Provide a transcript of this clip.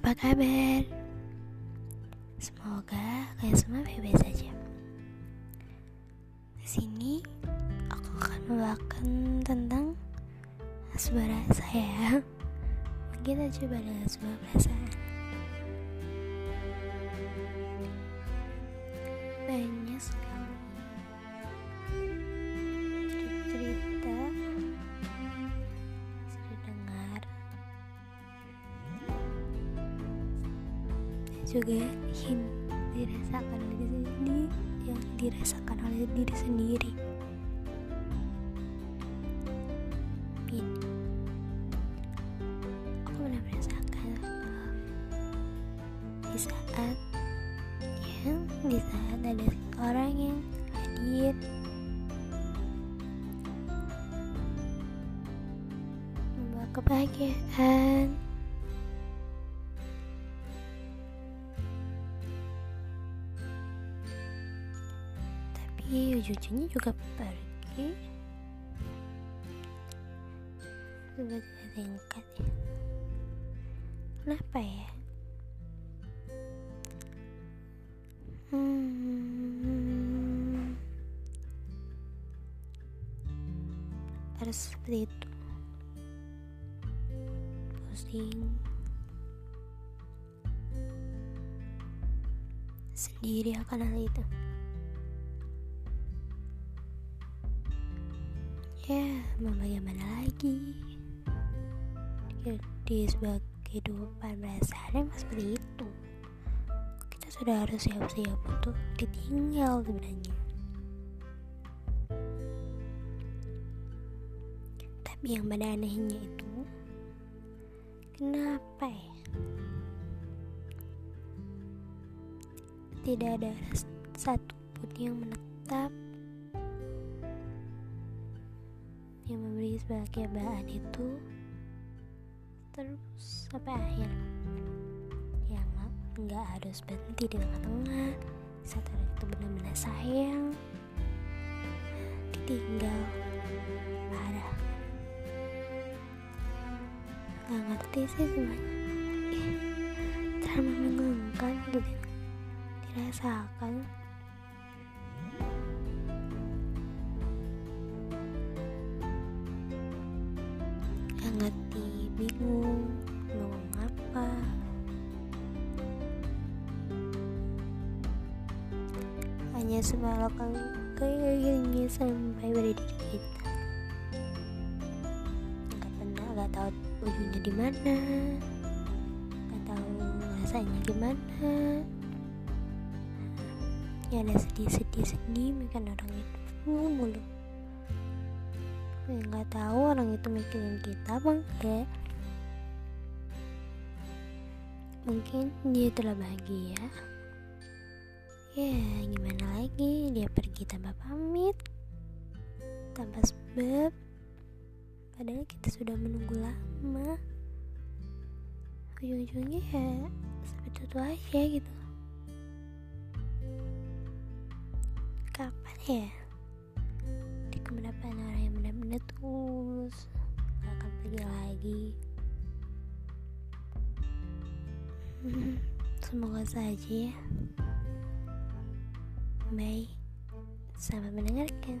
Apa kabar? Semoga kalian semua baik-baik saja. Di sini aku akan membawakan tentang sebuah rasa ya. Mungkin coba dengan sebuah perasaan. Banyak sekali juga yang dirasakan oleh diri sendiri yang dirasakan oleh diri sendiri. Ini aku pernah merasakan di saat yang di saat ada orang yang hadir. Membawa kebahagiaan tapi ujung-ujungnya juga pergi. Sudah tidak tingkat ya. Kenapa ya? Hmm, harus seperti itu. Pusing. Sendiri akan hal itu ya mau bagaimana lagi? Di, sebuah kehidupan berdasarnya mas seperti itu. Kita sudah harus siap-siap untuk ditinggal sebenarnya. Tapi yang pada anehnya itu kenapa ya? Tidak ada satu pun yang menetap yang memberi kebahagiaan itu terus sampai akhir. Yang nggak harus berhenti di tengah-tengah. Saat orang itu benar-benar sayang ditinggal parah. Nggak ngerti sih semuanya terlalu membingungkan gitu dirasakan nggak ngerti bingung mau ngapa? Hanya semalakan kayaknya sampai pada diri kita. Nggak pernah nggak tahu ujungnya di mana. Nggak tahu rasanya gimana. Ya ada sedih-sedih sedih mikirin orang itu mulu nggak tahu orang itu mikirin kita bang. Ya mungkin dia telah bahagia. Ya gimana lagi? Dia pergi tanpa pamit. Tanpa sebab. Padahal kita sudah menunggu lama. Ujung-ujungnya ya seperti itu aja gitu. Kapan ya benar-benar tulus gak akan pergi lagi. Semoga saja ya. Baik. Selamat mendengarkan